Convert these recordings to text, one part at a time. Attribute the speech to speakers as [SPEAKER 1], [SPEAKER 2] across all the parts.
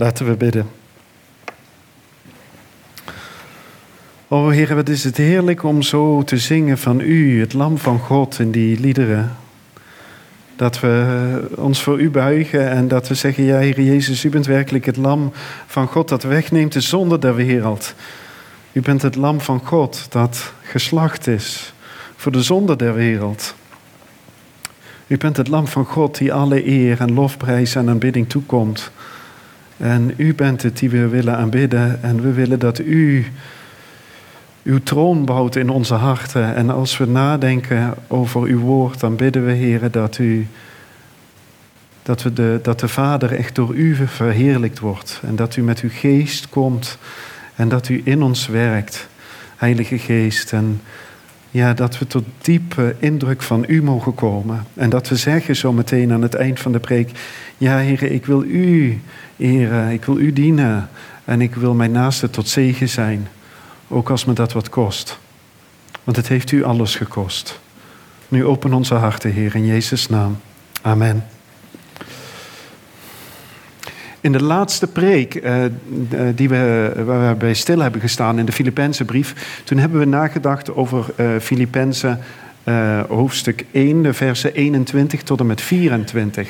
[SPEAKER 1] Laten we bidden. O Heer, wat is het heerlijk om zo te zingen van U, het Lam van God, in die liederen. Dat we ons voor U buigen en dat we zeggen, ja Heer Jezus, U bent werkelijk het Lam van God dat wegneemt de zonde der wereld. U bent het Lam van God dat geslacht is voor de zonde der wereld. U bent het Lam van God die alle eer en lofprijs en aanbidding toekomt. En u bent het die we willen aanbidden en we willen dat u uw troon bouwt in onze harten. En als we nadenken over uw woord, dan bidden we, Heer, dat, u, dat, we de, dat de Vader echt door u verheerlijkt wordt. En dat u met uw geest komt en dat u in ons werkt, Heilige Geest. En ja, dat we tot diepe indruk van u mogen komen. En dat we zeggen zo meteen aan het eind van de preek: Ja, Heer, ik wil u eren, ik wil u dienen. En ik wil mijn naaste tot zegen zijn. Ook als me dat wat kost. Want het heeft u alles gekost. Nu open onze harten, Heer, in Jezus' naam. Amen. In de laatste preek uh, die we, waar we bij stil hebben gestaan in de Filipijnse brief, toen hebben we nagedacht over Filippenzen uh, hoofdstuk 1, de versen 21 tot en met 24.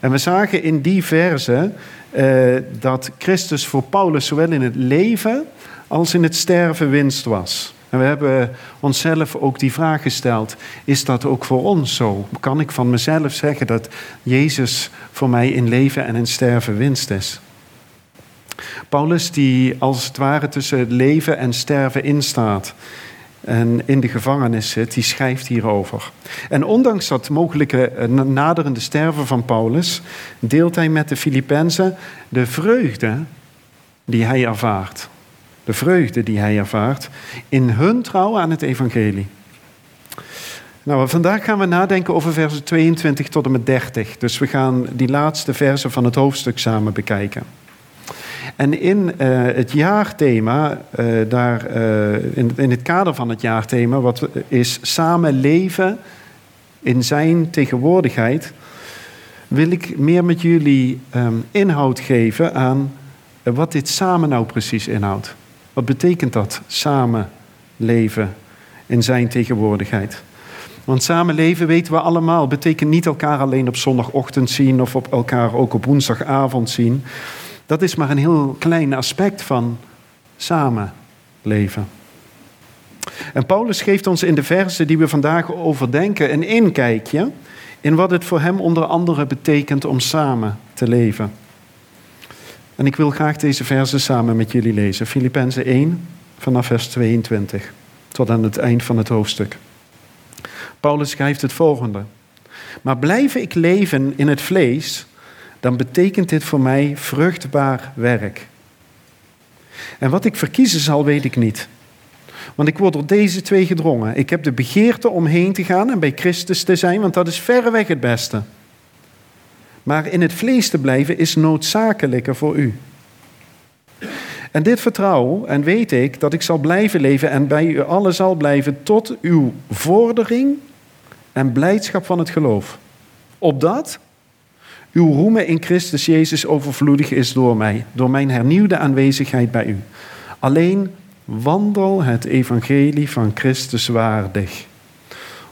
[SPEAKER 1] En we zagen in die versen dat Christus voor Paulus zowel in het leven als in het sterven winst was. En we hebben onszelf ook die vraag gesteld: is dat ook voor ons zo? Kan ik van mezelf zeggen dat Jezus voor mij in leven en in sterven winst is? Paulus, die als het ware tussen leven en sterven instaat en in de gevangenis zit, die schrijft hierover. En ondanks dat mogelijke eh, naderende sterven van Paulus, deelt hij met de Filippenzen de vreugde die hij ervaart de vreugde die hij ervaart in hun trouw aan het evangelie. Nou, vandaag gaan we nadenken over versen 22 tot en met 30. Dus we gaan die laatste versen van het hoofdstuk samen bekijken. En in uh, het jaarthema, uh, daar, uh, in, in het kader van het jaarthema, wat is samen leven in zijn tegenwoordigheid, wil ik meer met jullie um, inhoud geven aan wat dit samen nou precies inhoudt. Wat betekent dat? Samen leven in zijn tegenwoordigheid. Want samen leven weten we allemaal, betekent niet elkaar alleen op zondagochtend zien of op elkaar ook op woensdagavond zien. Dat is maar een heel klein aspect van samen leven. En Paulus geeft ons in de versen die we vandaag overdenken een inkijkje in wat het voor hem onder andere betekent om samen te leven. En ik wil graag deze versen samen met jullie lezen. Filippenzen 1 vanaf vers 22 tot aan het eind van het hoofdstuk. Paulus schrijft het volgende. Maar blijf ik leven in het vlees, dan betekent dit voor mij vruchtbaar werk. En wat ik verkiezen zal, weet ik niet. Want ik word door deze twee gedrongen. Ik heb de begeerte om heen te gaan en bij Christus te zijn, want dat is verreweg het beste. Maar in het vlees te blijven is noodzakelijker voor u. En dit vertrouwen, en weet ik dat ik zal blijven leven en bij u allen zal blijven tot uw vordering en blijdschap van het geloof. Opdat uw roemen in Christus Jezus overvloedig is door mij, door mijn hernieuwde aanwezigheid bij u. Alleen wandel het evangelie van Christus waardig.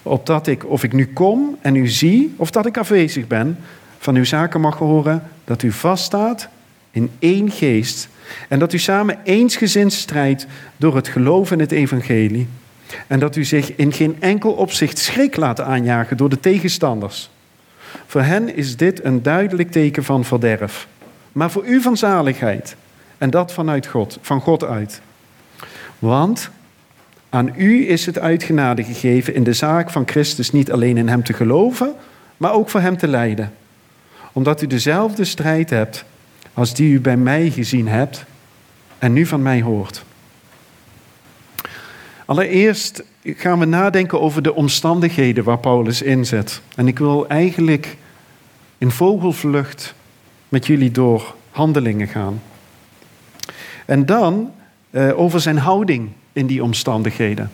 [SPEAKER 1] Opdat ik, of ik nu kom en u zie, of dat ik afwezig ben, van uw zaken mag horen dat u vaststaat in één geest en dat u samen eensgezind strijdt door het geloof in het evangelie en dat u zich in geen enkel opzicht schrik laat aanjagen door de tegenstanders. Voor hen is dit een duidelijk teken van verderf, maar voor u van zaligheid en dat vanuit God, van God uit. Want aan u is het uitgenade gegeven in de zaak van Christus niet alleen in hem te geloven, maar ook voor hem te lijden omdat u dezelfde strijd hebt als die u bij mij gezien hebt en nu van mij hoort. Allereerst gaan we nadenken over de omstandigheden waar Paulus inzet. En ik wil eigenlijk in vogelvlucht met jullie door handelingen gaan. En dan uh, over zijn houding in die omstandigheden.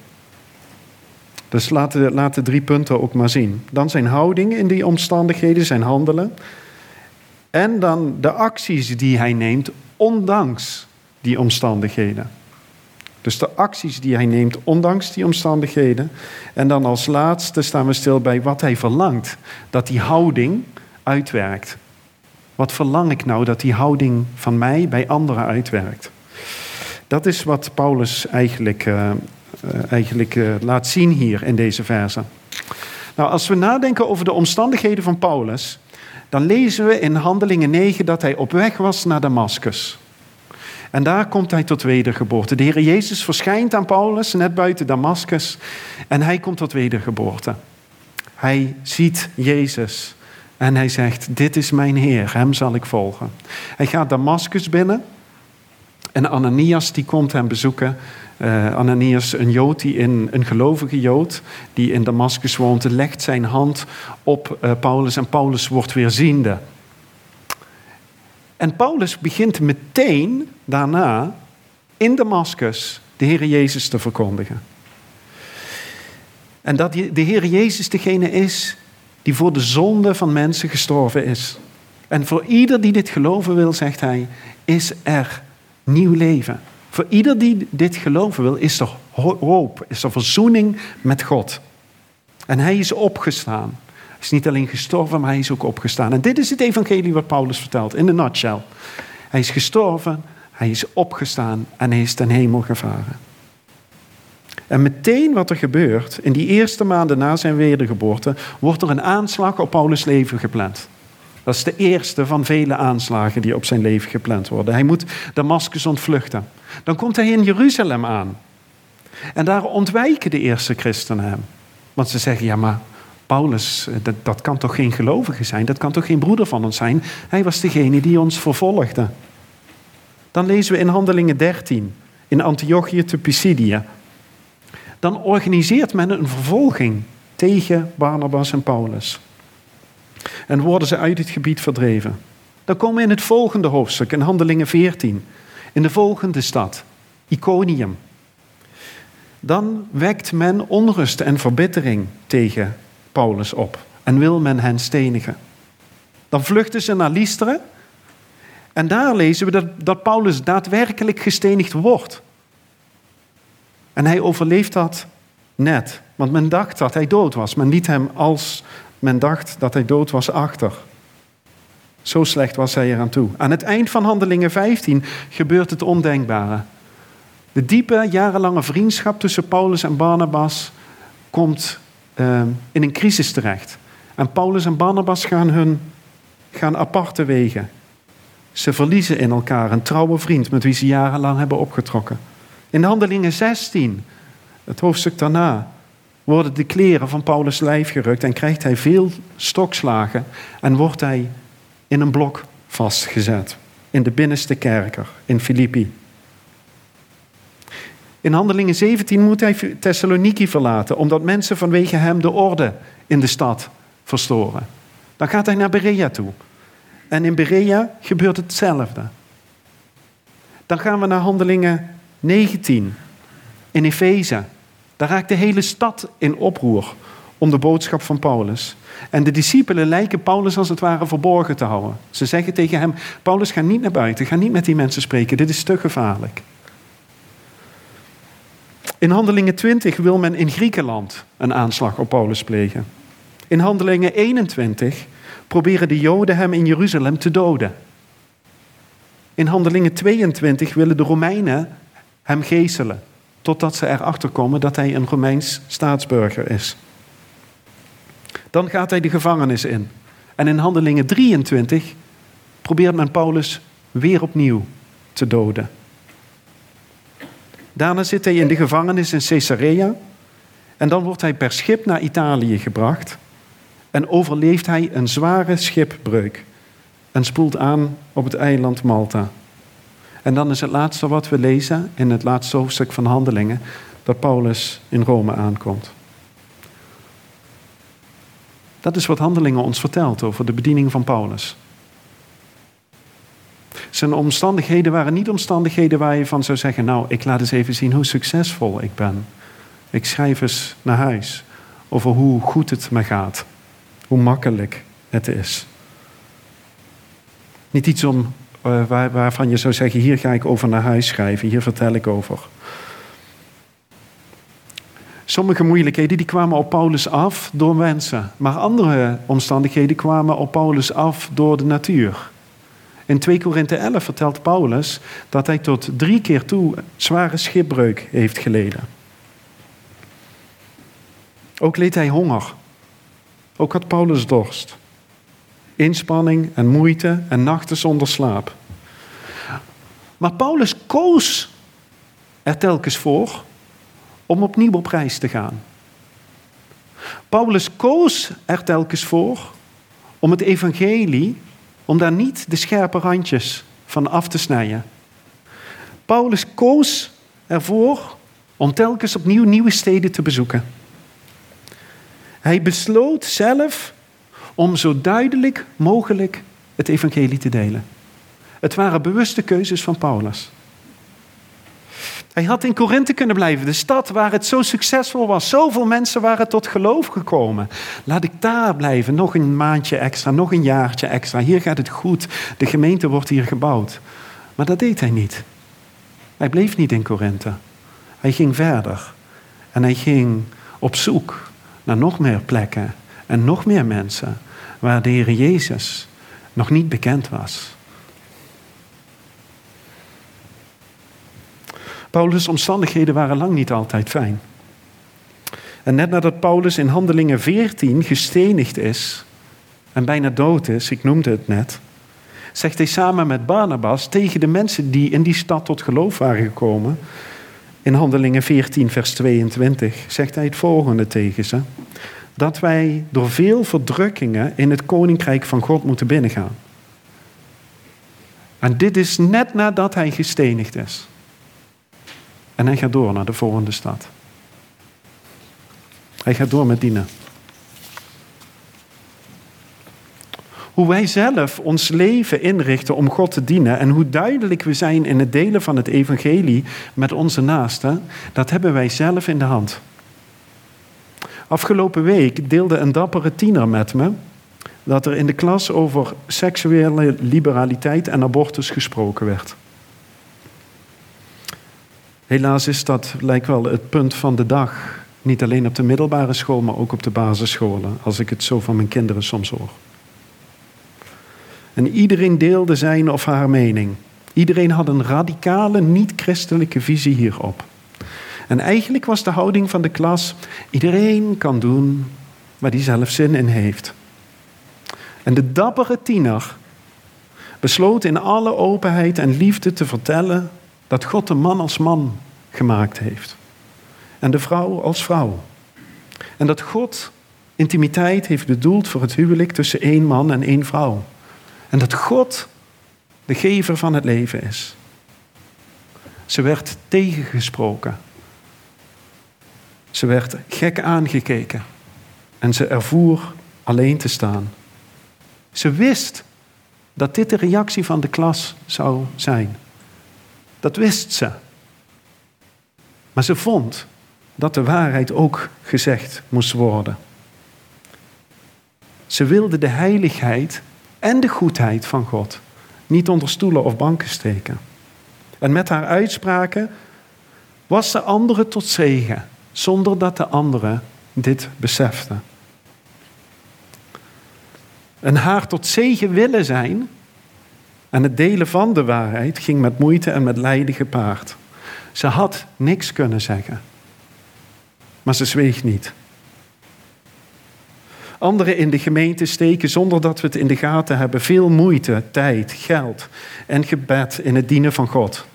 [SPEAKER 1] Dus laat de drie punten ook maar zien. Dan zijn houding in die omstandigheden, zijn handelen. En dan de acties die hij neemt, ondanks die omstandigheden. Dus de acties die hij neemt, ondanks die omstandigheden. En dan als laatste staan we stil bij wat hij verlangt. Dat die houding uitwerkt. Wat verlang ik nou dat die houding van mij bij anderen uitwerkt? Dat is wat Paulus eigenlijk, uh, eigenlijk uh, laat zien hier in deze verse. Nou, als we nadenken over de omstandigheden van Paulus, dan lezen we in Handelingen 9 dat hij op weg was naar Damascus. En daar komt hij tot wedergeboorte. De Heer Jezus verschijnt aan Paulus net buiten Damascus en hij komt tot wedergeboorte. Hij ziet Jezus en hij zegt, dit is mijn Heer, hem zal ik volgen. Hij gaat Damascus binnen en Ananias die komt hem bezoeken. Uh, Ananias, een Jood, die in, een gelovige Jood, die in Damascus woont, legt zijn hand op uh, Paulus en Paulus wordt weer ziende. En Paulus begint meteen daarna in Damascus de Heer Jezus te verkondigen. En dat de Heer Jezus degene is die voor de zonde van mensen gestorven is. En voor ieder die dit geloven wil, zegt hij, is er nieuw leven. Voor ieder die dit geloven wil, is er hoop, is er verzoening met God. En hij is opgestaan. Hij is niet alleen gestorven, maar hij is ook opgestaan. En dit is het evangelie wat Paulus vertelt, in de nutshell. Hij is gestorven, hij is opgestaan en hij is ten hemel gevaren. En meteen wat er gebeurt, in die eerste maanden na zijn wedergeboorte, wordt er een aanslag op Paulus' leven gepland. Dat is de eerste van vele aanslagen die op zijn leven gepland worden. Hij moet Damascus ontvluchten. Dan komt hij in Jeruzalem aan. En daar ontwijken de eerste christenen hem. Want ze zeggen, ja maar Paulus, eh, dat, dat kan toch geen gelovige zijn? Dat kan toch geen broeder van ons zijn? Hij was degene die ons vervolgde. Dan lezen we in Handelingen 13, in Antiochië te Pisidia. Dan organiseert men een vervolging tegen Barnabas en Paulus. En worden ze uit het gebied verdreven. Dan komen we in het volgende hoofdstuk, in Handelingen 14, in de volgende stad, Iconium. Dan wekt men onrust en verbittering tegen Paulus op en wil men hen stenigen. Dan vluchten ze naar Lystra en daar lezen we dat, dat Paulus daadwerkelijk gestenigd wordt. En hij overleeft dat net, want men dacht dat hij dood was. Men liet hem als men dacht dat hij dood was achter. Zo slecht was hij eraan toe. Aan het eind van Handelingen 15 gebeurt het ondenkbare. De diepe, jarenlange vriendschap tussen Paulus en Barnabas komt uh, in een crisis terecht. En Paulus en Barnabas gaan, hun, gaan aparte wegen. Ze verliezen in elkaar een trouwe vriend met wie ze jarenlang hebben opgetrokken. In Handelingen 16, het hoofdstuk daarna, worden de kleren van Paulus lijf gerukt en krijgt hij veel stokslagen en wordt hij in een blok vastgezet. In de binnenste kerker in Filippi. In Handelingen 17 moet hij Thessaloniki verlaten, omdat mensen vanwege hem de orde in de stad verstoren. Dan gaat hij naar Berea toe. En in Berea gebeurt hetzelfde. Dan gaan we naar Handelingen 19 in Efeze. Daar raakt de hele stad in oproer om de boodschap van Paulus. En de discipelen lijken Paulus als het ware verborgen te houden. Ze zeggen tegen hem: Paulus, ga niet naar buiten, ga niet met die mensen spreken, dit is te gevaarlijk. In Handelingen 20 wil men in Griekenland een aanslag op Paulus plegen. In Handelingen 21 proberen de Joden hem in Jeruzalem te doden. In Handelingen 22 willen de Romeinen hem geeselen, totdat ze erachter komen dat hij een Romeins staatsburger is. Dan gaat hij de gevangenis in. En in Handelingen 23 probeert men Paulus weer opnieuw te doden. Daarna zit hij in de gevangenis in Caesarea. En dan wordt hij per schip naar Italië gebracht. En overleeft hij een zware schipbreuk. En spoelt aan op het eiland Malta. En dan is het laatste wat we lezen in het laatste hoofdstuk van Handelingen. Dat Paulus in Rome aankomt. Dat is wat Handelingen ons vertelt over de bediening van Paulus. Zijn omstandigheden waren niet omstandigheden waar je van zou zeggen: Nou, ik laat eens even zien hoe succesvol ik ben. Ik schrijf eens naar huis over hoe goed het me gaat, hoe makkelijk het is. Niet iets om, waar, waarvan je zou zeggen, hier ga ik over naar huis schrijven, hier vertel ik over. Sommige moeilijkheden die kwamen op Paulus af door mensen, maar andere omstandigheden kwamen op Paulus af door de natuur. In 2 Korinthe 11 vertelt Paulus dat hij tot drie keer toe zware schipbreuk heeft geleden. Ook leed hij honger. Ook had Paulus dorst. Inspanning en moeite en nachten zonder slaap. Maar Paulus koos er telkens voor om opnieuw op reis te gaan. Paulus koos er telkens voor om het evangelie, om daar niet de scherpe randjes van af te snijden. Paulus koos ervoor om telkens opnieuw nieuwe steden te bezoeken. Hij besloot zelf om zo duidelijk mogelijk het evangelie te delen. Het waren bewuste keuzes van Paulus. Hij had in Korinthe kunnen blijven, de stad waar het zo succesvol was. Zoveel mensen waren tot geloof gekomen. Laat ik daar blijven, nog een maandje extra, nog een jaartje extra. Hier gaat het goed, de gemeente wordt hier gebouwd. Maar dat deed hij niet. Hij bleef niet in Korinthe. Hij ging verder. En hij ging op zoek naar nog meer plekken en nog meer mensen waar de Heer Jezus nog niet bekend was. Paulus' omstandigheden waren lang niet altijd fijn. En net nadat Paulus in Handelingen 14 gestenigd is en bijna dood is, ik noemde het net, zegt hij samen met Barnabas tegen de mensen die in die stad tot geloof waren gekomen, in Handelingen 14, vers 22, zegt hij het volgende tegen ze: dat wij door veel verdrukkingen in het koninkrijk van God moeten binnengaan. En dit is net nadat hij gestenigd is. En hij gaat door naar de volgende stad. Hij gaat door met dienen. Hoe wij zelf ons leven inrichten om God te dienen en hoe duidelijk we zijn in het delen van het evangelie met onze naasten, dat hebben wij zelf in de hand. Afgelopen week deelde een dappere tiener met me dat er in de klas over seksuele liberaliteit en abortus gesproken werd. Helaas is dat lijkt wel het punt van de dag. Niet alleen op de middelbare school, maar ook op de basisscholen, als ik het zo van mijn kinderen soms hoor. En iedereen deelde zijn of haar mening. Iedereen had een radicale, niet-christelijke visie hierop. En eigenlijk was de houding van de klas: iedereen kan doen waar hij zelf zin in heeft. En de dappere tiener besloot in alle openheid en liefde te vertellen dat God de man als man gemaakt heeft. En de vrouw als vrouw. En dat God intimiteit heeft bedoeld voor het huwelijk tussen één man en één vrouw. En dat God de gever van het leven is. Ze werd tegengesproken. Ze werd gek aangekeken. En ze ervoer alleen te staan. Ze wist dat dit de reactie van de klas zou zijn. Dat wist ze. Maar ze vond dat de waarheid ook gezegd moest worden. Ze wilde de heiligheid en de goedheid van God niet onder stoelen of banken steken. En met haar uitspraken was ze anderen tot zegen, zonder dat de anderen dit beseften. En haar tot zegen willen zijn en het delen van de waarheid ging met moeite en met lijden gepaard. Ze had niks kunnen zeggen, maar ze zweeg niet. Anderen in de gemeente steken zonder dat we het in de gaten hebben veel moeite, tijd, geld en gebed in het dienen van God.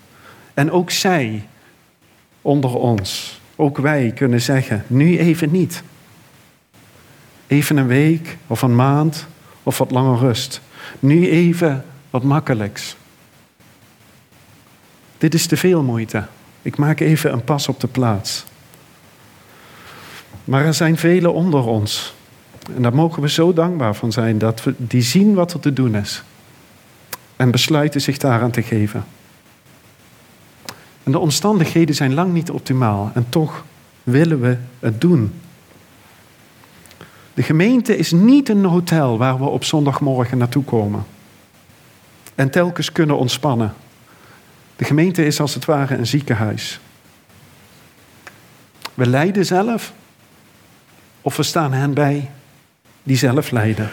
[SPEAKER 1] En ook zij onder ons, ook wij kunnen zeggen, nu even niet. Even een week of een maand of wat langer rust. Nu even wat makkelijks. Dit is te veel moeite. Ik maak even een pas op de plaats. Maar er zijn velen onder ons. En daar mogen we zo dankbaar van zijn dat we die zien wat er te doen is. En besluiten zich daaraan te geven. En de omstandigheden zijn lang niet optimaal. En toch willen we het doen. De gemeente is niet een hotel waar we op zondagmorgen naartoe komen. En telkens kunnen ontspannen. De gemeente is als het ware een ziekenhuis. We lijden zelf of we staan hen bij die zelf lijden.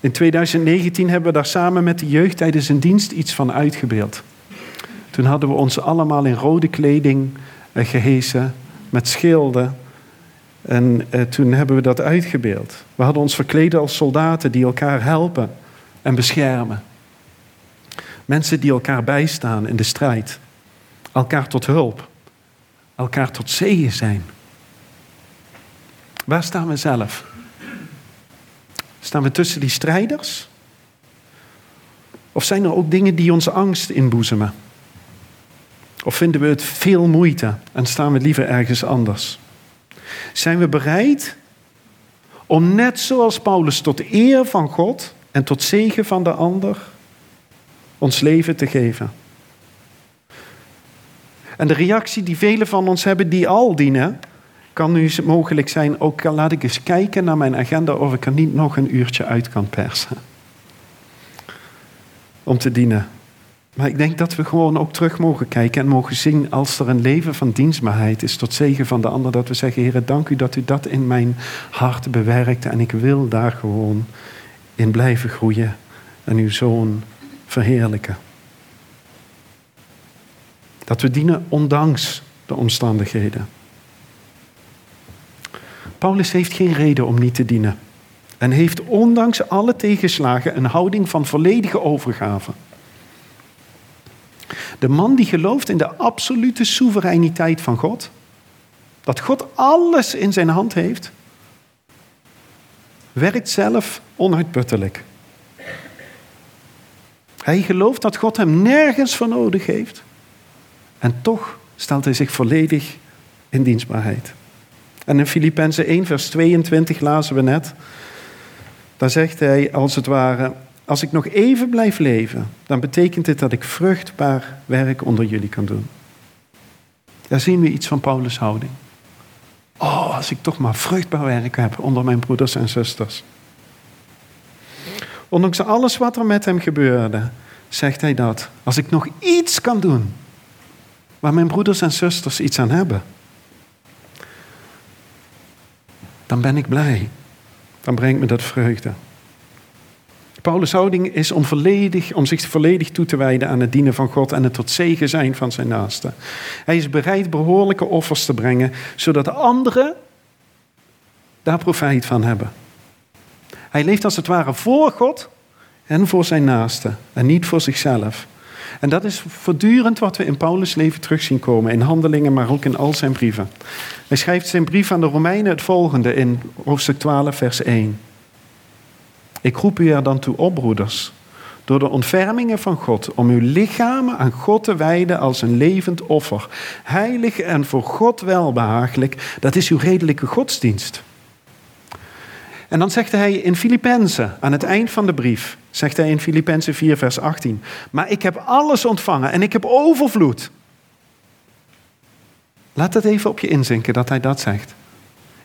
[SPEAKER 1] In 2019 hebben we daar samen met de jeugd tijdens een dienst iets van uitgebeeld. Toen hadden we ons allemaal in rode kleding eh, gehesen, met schilden. En eh, toen hebben we dat uitgebeeld. We hadden ons verkleden als soldaten die elkaar helpen en beschermen. Mensen die elkaar bijstaan in de strijd. Elkaar tot hulp. Elkaar tot zegen zijn. Waar staan we zelf? Staan we tussen die strijders? Of zijn er ook dingen die ons angst inboezemen? Of vinden we het veel moeite en staan we liever ergens anders? Zijn we bereid om net zoals Paulus tot eer van God en tot zegen van de ander ons leven te geven? En de reactie die velen van ons hebben die al dienen, kan nu mogelijk zijn, ook laat ik eens kijken naar mijn agenda of ik er niet nog een uurtje uit kan persen. Om te dienen. Maar ik denk dat we gewoon ook terug mogen kijken en mogen zien als er een leven van dienstbaarheid is tot zegen van de ander. Dat we zeggen, Heer, dank u dat u dat in mijn hart bewerkt en ik wil daar gewoon in blijven groeien en uw zoon verheerlijken. Dat we dienen ondanks de omstandigheden. Paulus heeft geen reden om niet te dienen. En heeft ondanks alle tegenslagen een houding van volledige overgave. De man die gelooft in de absolute soevereiniteit van God, dat God alles in zijn hand heeft, werkt zelf onuitputtelijk. Hij gelooft dat God hem nergens voor nodig heeft. En toch stelt hij zich volledig in dienstbaarheid. En in Filippenzen 1, vers 22 lazen we net. Daar zegt hij als het ware: Als ik nog even blijf leven, dan betekent dit dat ik vruchtbaar werk onder jullie kan doen. Daar zien we iets van Paulus' houding. Oh, als ik toch maar vruchtbaar werk heb onder mijn broeders en zusters. Ondanks alles wat er met hem gebeurde, zegt hij dat. Als ik nog iets kan doen waar mijn broeders en zusters iets aan hebben, dan ben ik blij. Dan brengt me dat vreugde. Paulus' houding is om, om zich volledig toe te wijden aan het dienen van God en het tot zegen zijn van zijn naasten. Hij is bereid behoorlijke offers te brengen, zodat anderen daar profijt van hebben. Hij leeft als het ware voor God en voor zijn naasten en niet voor zichzelf. En dat is voortdurend wat we in Paulus' leven terug zien komen, in handelingen, maar ook in al zijn brieven. Hij schrijft zijn brief aan de Romeinen het volgende in hoofdstuk 12, vers 1. Ik roep u er dan toe op, broeders, door de ontfermingen van God, om uw lichamen aan God te wijden als een levend offer, heilig en voor God welbehagelijk. Dat is uw redelijke godsdienst. En dan zegt hij in Filippenzen, aan het eind van de brief, zegt hij in Filippenzen 4, vers 18, maar ik heb alles ontvangen en ik heb overvloed. Laat het even op je inzinken dat hij dat zegt.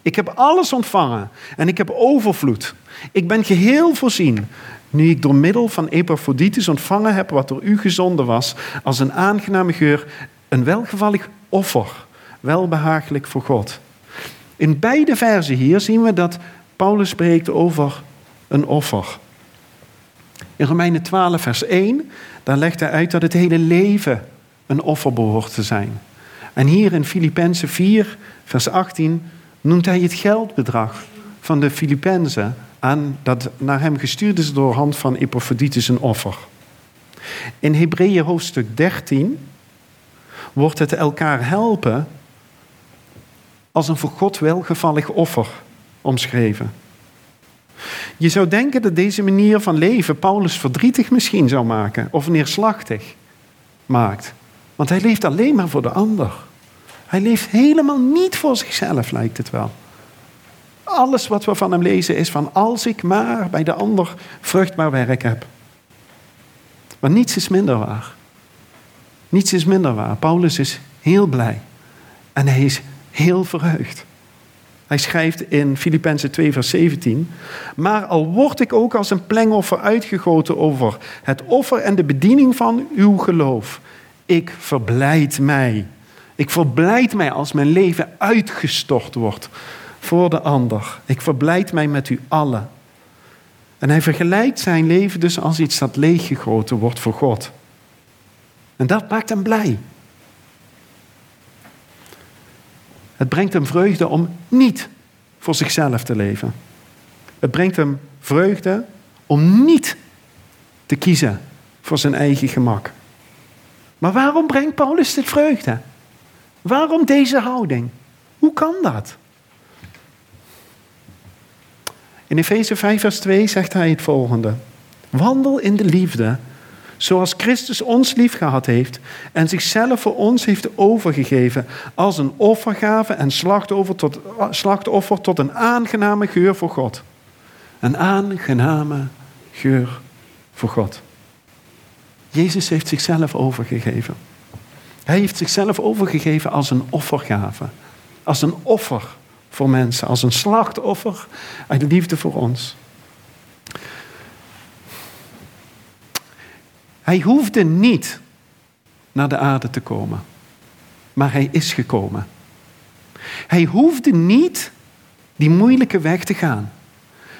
[SPEAKER 1] Ik heb alles ontvangen en ik heb overvloed. Ik ben geheel voorzien, nu ik door middel van Epaphroditus ontvangen heb wat door u gezonden was, als een aangename geur, een welgevallig offer, welbehagelijk voor God. In beide versen hier zien we dat Paulus spreekt over een offer. In Romeinen 12, vers 1, daar legt hij uit dat het hele leven een offer behoort te zijn. En hier in Filippenzen 4, vers 18, noemt hij het geldbedrag van de Filippenzen aan dat naar hem gestuurd is door hand van Epaphroditus een offer. In Hebreeën hoofdstuk 13 wordt het elkaar helpen als een voor God welgevallig offer omschreven. Je zou denken dat deze manier van leven Paulus verdrietig misschien zou maken of neerslachtig maakt. Want hij leeft alleen maar voor de ander. Hij leeft helemaal niet voor zichzelf, lijkt het wel. Alles wat we van hem lezen is van als ik maar bij de ander vruchtbaar werk heb. Maar niets is minder waar. Niets is minder waar. Paulus is heel blij en hij is heel verheugd. Hij schrijft in Filippenzen 2, vers 17. Maar al word ik ook als een plengoffer uitgegoten over het offer en de bediening van uw geloof. Ik verblijd mij. Ik verblijd mij als mijn leven uitgestort wordt voor de ander. Ik verblijd mij met u allen. En hij vergelijkt zijn leven dus als iets dat leeggegoten wordt voor God. En dat maakt hem blij. Het brengt hem vreugde om niet voor zichzelf te leven. Het brengt hem vreugde om niet te kiezen voor zijn eigen gemak. Maar waarom brengt Paulus dit vreugde? Waarom deze houding? Hoe kan dat? In Efeze 5, vers 2 zegt hij het volgende: Wandel in de liefde, zoals Christus ons lief gehad heeft en zichzelf voor ons heeft overgegeven als een offergave en slachtoffer tot, slachtoffer tot een aangename geur voor God. Een aangename geur voor God. Jezus heeft zichzelf overgegeven. Hij heeft zichzelf overgegeven als een offergave, als een offer voor mensen, als een slachtoffer uit liefde voor ons. Hij hoefde niet naar de aarde te komen, maar hij is gekomen. Hij hoefde niet die moeilijke weg te gaan,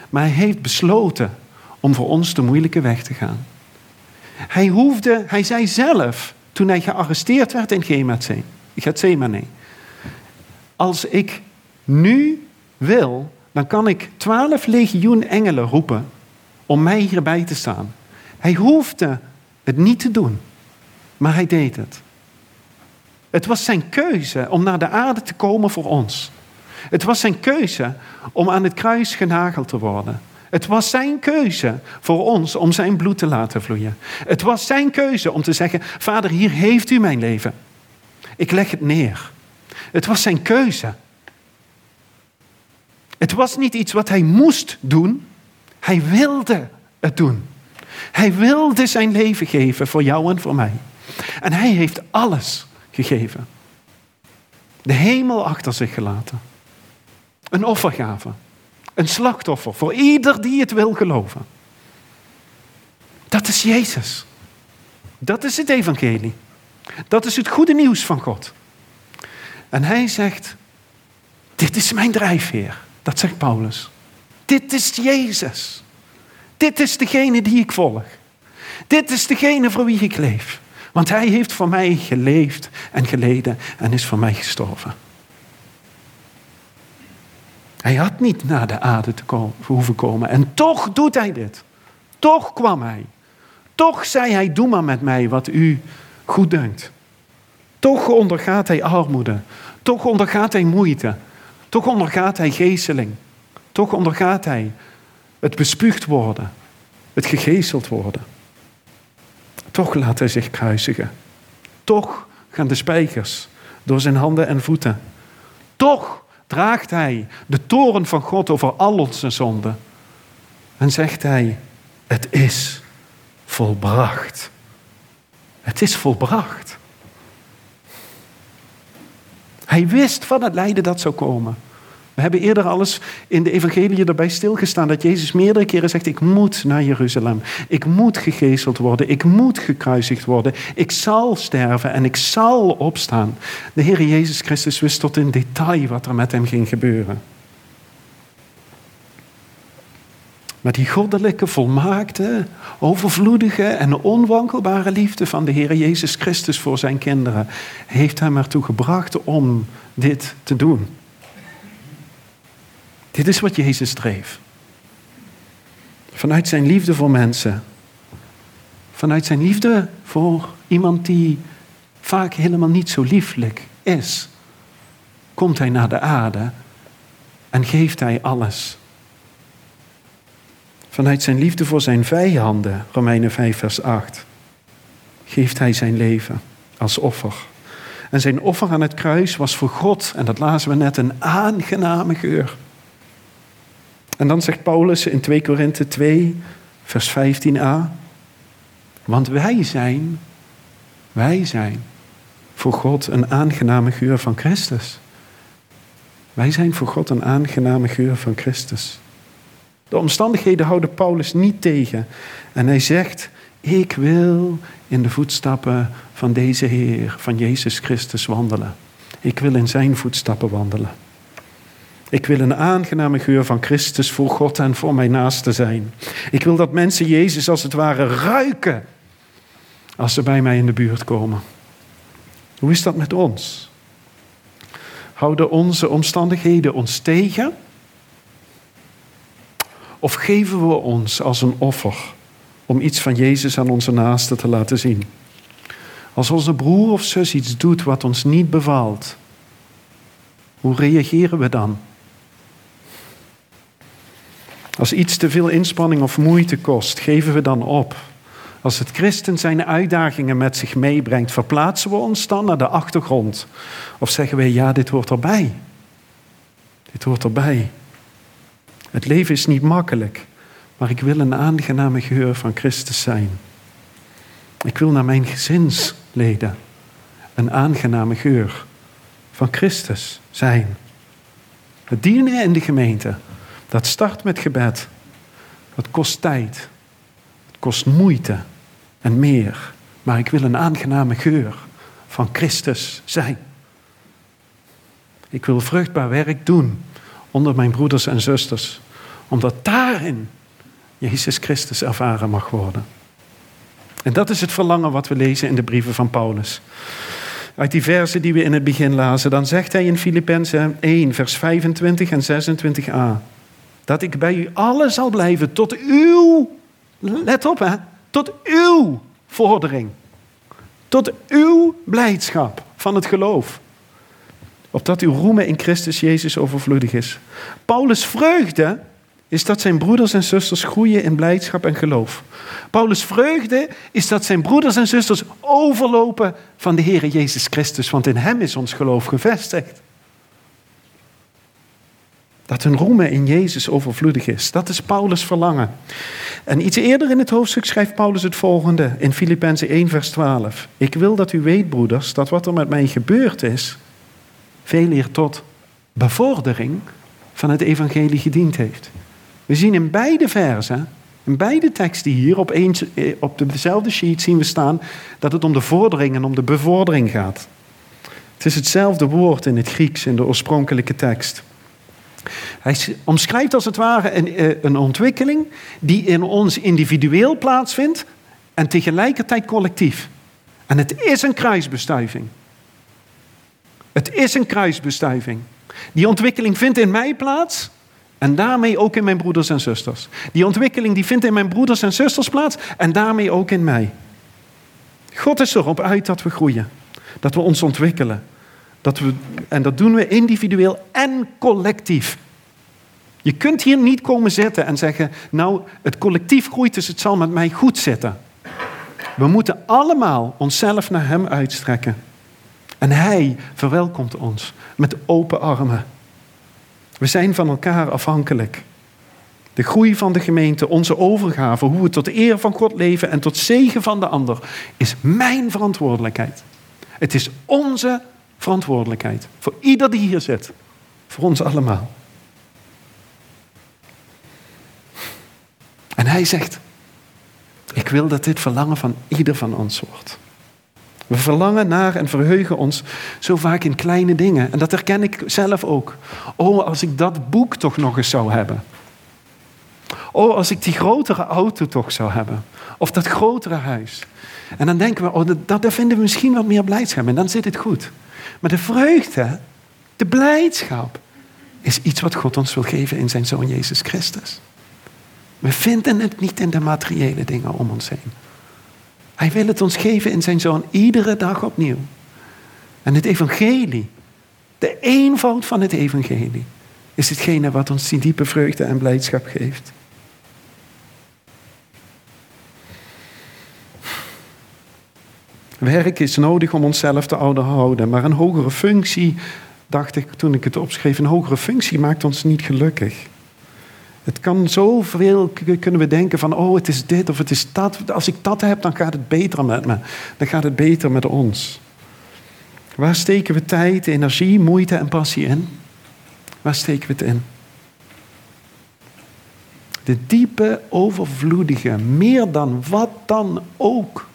[SPEAKER 1] maar hij heeft besloten om voor ons de moeilijke weg te gaan. Hij hoefde, hij zei zelf, toen hij gearresteerd werd in Gethsemane, als ik nu wil, dan kan ik twaalf legioen engelen roepen om mij hierbij te staan. Hij hoefde het niet te doen, maar hij deed het. Het was zijn keuze om naar de aarde te komen voor ons. Het was zijn keuze om aan het kruis genageld te worden. Het was zijn keuze voor ons om zijn bloed te laten vloeien. Het was zijn keuze om te zeggen: Vader, hier heeft u mijn leven. Ik leg het neer. Het was zijn keuze. Het was niet iets wat hij moest doen. Hij wilde het doen. Hij wilde zijn leven geven voor jou en voor mij. En hij heeft alles gegeven. De hemel achter zich gelaten. Een offergave. Een slachtoffer voor ieder die het wil geloven. Dat is Jezus. Dat is het evangelie. Dat is het goede nieuws van God. En hij zegt, dit is mijn drijfveer. Dat zegt Paulus. Dit is Jezus. Dit is degene die ik volg. Dit is degene voor wie ik leef. Want hij heeft voor mij geleefd en geleden en is voor mij gestorven. Hij had niet naar de aarde te komen, hoeven komen. En toch doet hij dit. Toch kwam hij. Toch zei hij, doe maar met mij wat u goed dunkt. Toch ondergaat hij armoede. Toch ondergaat hij moeite. Toch ondergaat hij geesteling. Toch ondergaat hij het bespuugd worden. Het gegezeld worden. Toch laat hij zich kruisigen. Toch gaan de spijkers door zijn handen en voeten. Toch draagt hij de toren van God over al onze zonden. En zegt hij, het is volbracht. Het is volbracht. Hij wist van het lijden dat zou komen. We hebben eerder alles in de evangelie erbij stilgestaan dat Jezus meerdere keren zegt, ik moet naar Jeruzalem. Ik moet gegezeld worden. Ik moet gekruisigd worden. Ik zal sterven en ik zal opstaan. De Heer Jezus Christus wist tot in detail wat er met hem ging gebeuren. Maar die goddelijke, volmaakte, overvloedige en onwankelbare liefde van de Heer Jezus Christus voor zijn kinderen heeft hem ertoe gebracht om dit te doen. Dit is wat Jezus dreef. Vanuit zijn liefde voor mensen. Vanuit zijn liefde voor iemand die vaak helemaal niet zo lieflijk is. Komt hij naar de aarde en geeft hij alles. Vanuit zijn liefde voor zijn vijanden, Romeinen 5, vers 8, geeft hij zijn leven als offer. En zijn offer aan het kruis was voor God, en dat lazen we net, een aangename geur. En dan zegt Paulus in 2 Korinthe 2, vers 15a. Want wij zijn, wij zijn voor God een aangename geur van Christus. Wij zijn voor God een aangename geur van Christus. De omstandigheden houden Paulus niet tegen. En hij zegt, ik wil in de voetstappen van deze Heer, van Jezus Christus wandelen. Ik wil in zijn voetstappen wandelen. Ik wil een aangename geur van Christus voor God en voor mijn naaste zijn. Ik wil dat mensen Jezus als het ware ruiken als ze bij mij in de buurt komen. Hoe is dat met ons? Houden onze omstandigheden ons tegen? Of geven we ons als een offer om iets van Jezus aan onze naaste te laten zien? Als onze broer of zus iets doet wat ons niet bevalt, hoe reageren we dan? Als iets te veel inspanning of moeite kost, geven we dan op. Als het christen zijn uitdagingen met zich meebrengt, verplaatsen we ons dan naar de achtergrond? Of zeggen we, ja, dit hoort erbij. Dit hoort erbij. Het leven is niet makkelijk, maar ik wil een aangename geur van Christus zijn. Ik wil naar mijn gezinsleden een aangename geur van Christus zijn. Het dienen in de gemeente, dat start met gebed. Het kost tijd. Het kost moeite en meer. Maar ik wil een aangename geur van Christus zijn. Ik wil vruchtbaar werk doen onder mijn broeders en zusters. Omdat daarin Jezus Christus ervaren mag worden. En dat is het verlangen wat we lezen in de brieven van Paulus. Uit die versen die we in het begin lazen, dan zegt hij in Filippenzen 1, vers 25 en 26a. Dat ik bij u allen zal blijven tot uw, let op hè, tot uw vordering. Tot uw blijdschap van het geloof. Opdat uw roemen in Christus Jezus overvloedig is. Paulus' vreugde is dat zijn broeders en zusters groeien in blijdschap en geloof. Paulus' vreugde is dat zijn broeders en zusters overlopen van de Heer Jezus Christus, want in Hem is ons geloof gevestigd. Dat hun roemen in Jezus overvloedig is. Dat is Paulus' verlangen. En iets eerder in het hoofdstuk schrijft Paulus het volgende in Filippenzen 1, vers 12. Ik wil dat u weet, broeders, dat wat er met mij gebeurd is, veel eer tot bevordering van het evangelie gediend heeft. We zien in beide versen, in beide teksten hier, op, op dezelfde sheet zien we staan dat het om de vordering en om de bevordering gaat. Het is hetzelfde woord in het Grieks in de oorspronkelijke tekst. Hij omschrijft als het ware een, eh, een ontwikkeling die in ons individueel plaatsvindt en tegelijkertijd collectief. En het is een kruisbestuiving. Het is een kruisbestuiving. Die ontwikkeling vindt in mij plaats en daarmee ook in mijn broeders en zusters. Die ontwikkeling die vindt in mijn broeders en zusters plaats en daarmee ook in mij. God is erop uit dat we groeien, dat we ons ontwikkelen. Dat we, en dat doen we individueel en collectief. Je kunt hier niet komen zitten en zeggen, nou, het collectief groeit, dus het zal met mij goed zitten. We moeten allemaal onszelf naar Hem uitstrekken. En Hij verwelkomt ons met open armen. We zijn van elkaar afhankelijk. De groei van de gemeente, onze overgave, hoe we tot eer van God leven en tot zegen van de ander, is mijn verantwoordelijkheid. Het is onze verantwoordelijkheid. Voor ieder die hier zit. Voor ons allemaal. En hij zegt, ik wil dat dit verlangen van ieder van ons wordt. We verlangen naar en verheugen ons zo vaak in kleine dingen. En dat herken ik zelf ook. Oh, als ik dat boek toch nog eens zou hebben. Oh, als ik die grotere auto toch zou hebben. Of dat grotere huis. En dan denken we, oh, dat vinden we misschien wat meer blijdschap. En dan zit het goed. Maar de vreugde, de blijdschap, is iets wat God ons wil geven in zijn Zoon Jezus Christus. We vinden het niet in de materiële dingen om ons heen. Hij wil het ons geven in zijn zoon iedere dag opnieuw. En het evangelie, de eenvoud van het evangelie, is hetgene wat ons die diepe vreugde en blijdschap geeft. Werk is nodig om onszelf te onderhouden, maar een hogere functie, dacht ik toen ik het opschreef, een hogere functie maakt ons niet gelukkig. Het kan zoveel, kunnen we denken van, oh het is dit of het is dat. Als ik dat heb, dan gaat het beter met me. Dan gaat het beter met ons. Waar steken we tijd, energie, moeite en passie in? Waar steken we het in? De diepe, overvloedige, meer dan wat dan ook,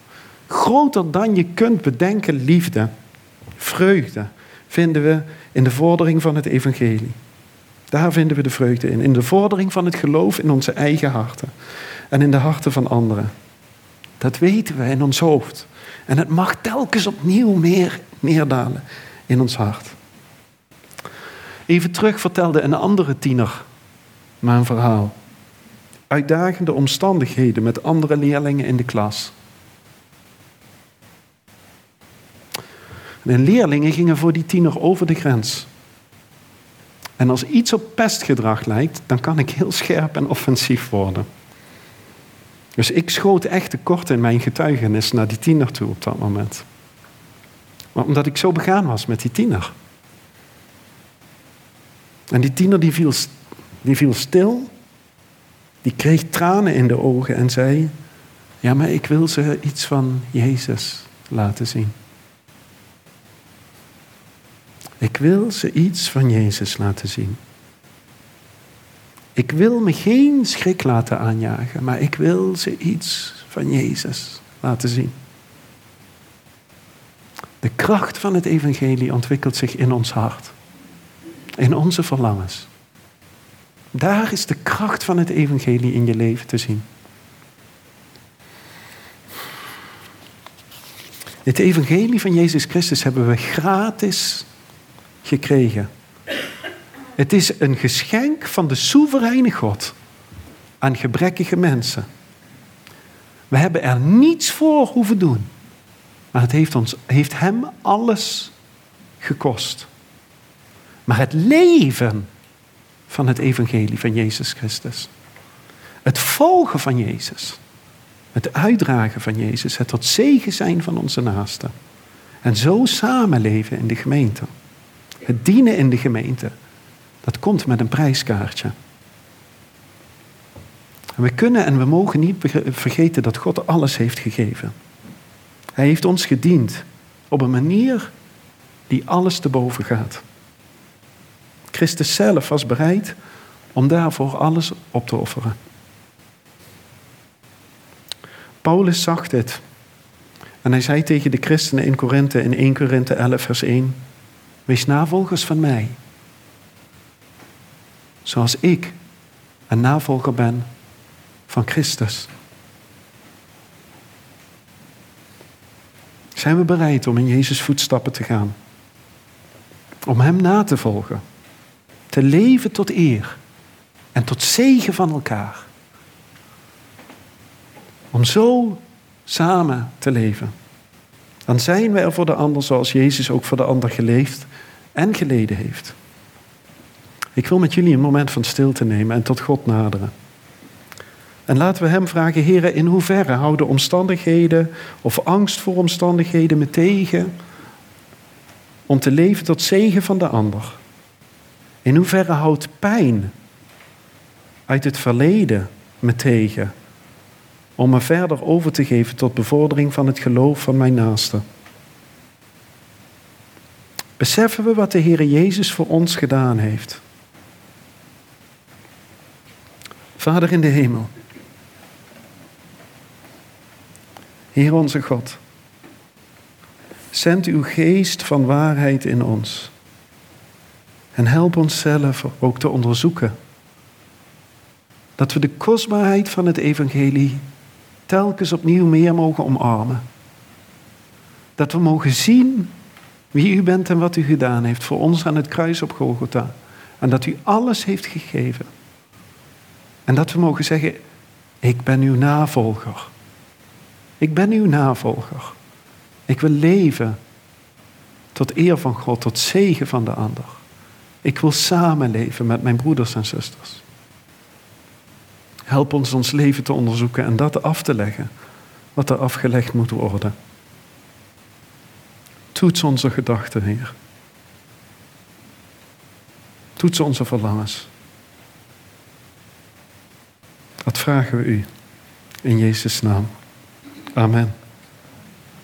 [SPEAKER 1] groter dan je kunt bedenken, liefde, vreugde, vinden we in de vordering van het evangelie. Daar vinden we de vreugde in. In de vordering van het geloof in onze eigen harten en in de harten van anderen. Dat weten we in ons hoofd. En het mag telkens opnieuw meer neerdalen in ons hart. Even terug vertelde een andere tiener een verhaal. Uitdagende omstandigheden met andere leerlingen in de klas. En leerlingen gingen voor die tiener over de grens. En als iets op pestgedrag lijkt, dan kan ik heel scherp en offensief worden. Dus ik schoot echt tekort in mijn getuigenis naar die tiener toe op dat moment. Maar omdat ik zo begaan was met die tiener. En die tiener die viel, die viel stil, die kreeg tranen in de ogen en zei: Ja, maar ik wil ze iets van Jezus laten zien. Ik wil ze iets van Jezus laten zien. Ik wil me geen schrik laten aanjagen, maar ik wil ze iets van Jezus laten zien. De kracht van het evangelie ontwikkelt zich in ons hart, in onze verlangens. Daar is de kracht van het evangelie in je leven te zien. Het evangelie van Jezus Christus hebben we gratis gekregen. Het is een geschenk van de soevereine God aan gebrekkige mensen. We hebben er niets voor hoeven doen. Maar het heeft, ons, heeft hem alles gekost. Maar het leven van het evangelie van Jezus Christus. Het volgen van Jezus. Het uitdragen van Jezus. Het tot zegen zijn van onze naasten. En zo samenleven in de gemeente. Het dienen in de gemeente. Dat komt met een prijskaartje. we kunnen en we mogen niet vergeten dat God alles heeft gegeven. Hij heeft ons gediend op een manier die alles te boven gaat. Christus zelf was bereid om daarvoor alles op te offeren. Paulus zag dit. En hij zei tegen de christenen in Korinthe in 1 Korinthe 11 vers 1: Wees navolgers van mij. Zoals ik een navolger ben van Christus. Zijn we bereid om in Jezus voetstappen te gaan? Om Hem na te volgen? Te leven tot eer en tot zegen van elkaar. Om zo samen te leven. Dan zijn we er voor de ander zoals Jezus ook voor de ander geleefd en geleden heeft. Ik wil met jullie een moment van stilte nemen en tot God naderen. En laten we Hem vragen, Heer, in hoeverre houden omstandigheden of angst voor omstandigheden me tegen om te leven tot zegen van de ander? In hoeverre houdt pijn uit het verleden me tegen om me verder over te geven tot bevordering van het geloof van mijn naaste? Beseffen we wat de Heer Jezus voor ons gedaan heeft? Vader in de hemel. Heer onze God. Zend uw geest van waarheid in ons. En help ons zelf ook te onderzoeken. Dat we de kostbaarheid van het evangelie telkens opnieuw meer mogen omarmen. Dat we mogen zien wie u bent en wat u gedaan heeft voor ons aan het kruis op Golgotha. En dat u alles heeft gegeven. En dat we mogen zeggen, ik ben uw navolger. Ik ben uw navolger. Ik wil leven tot eer van God, tot zegen van de ander. Ik wil samenleven met mijn broeders en zusters. Help ons ons leven te onderzoeken en dat af te leggen, wat er afgelegd moet worden. Toets onze gedachten, Heer. Toets onze verlangens. Dat vragen we u. In Jezus' naam. Amen.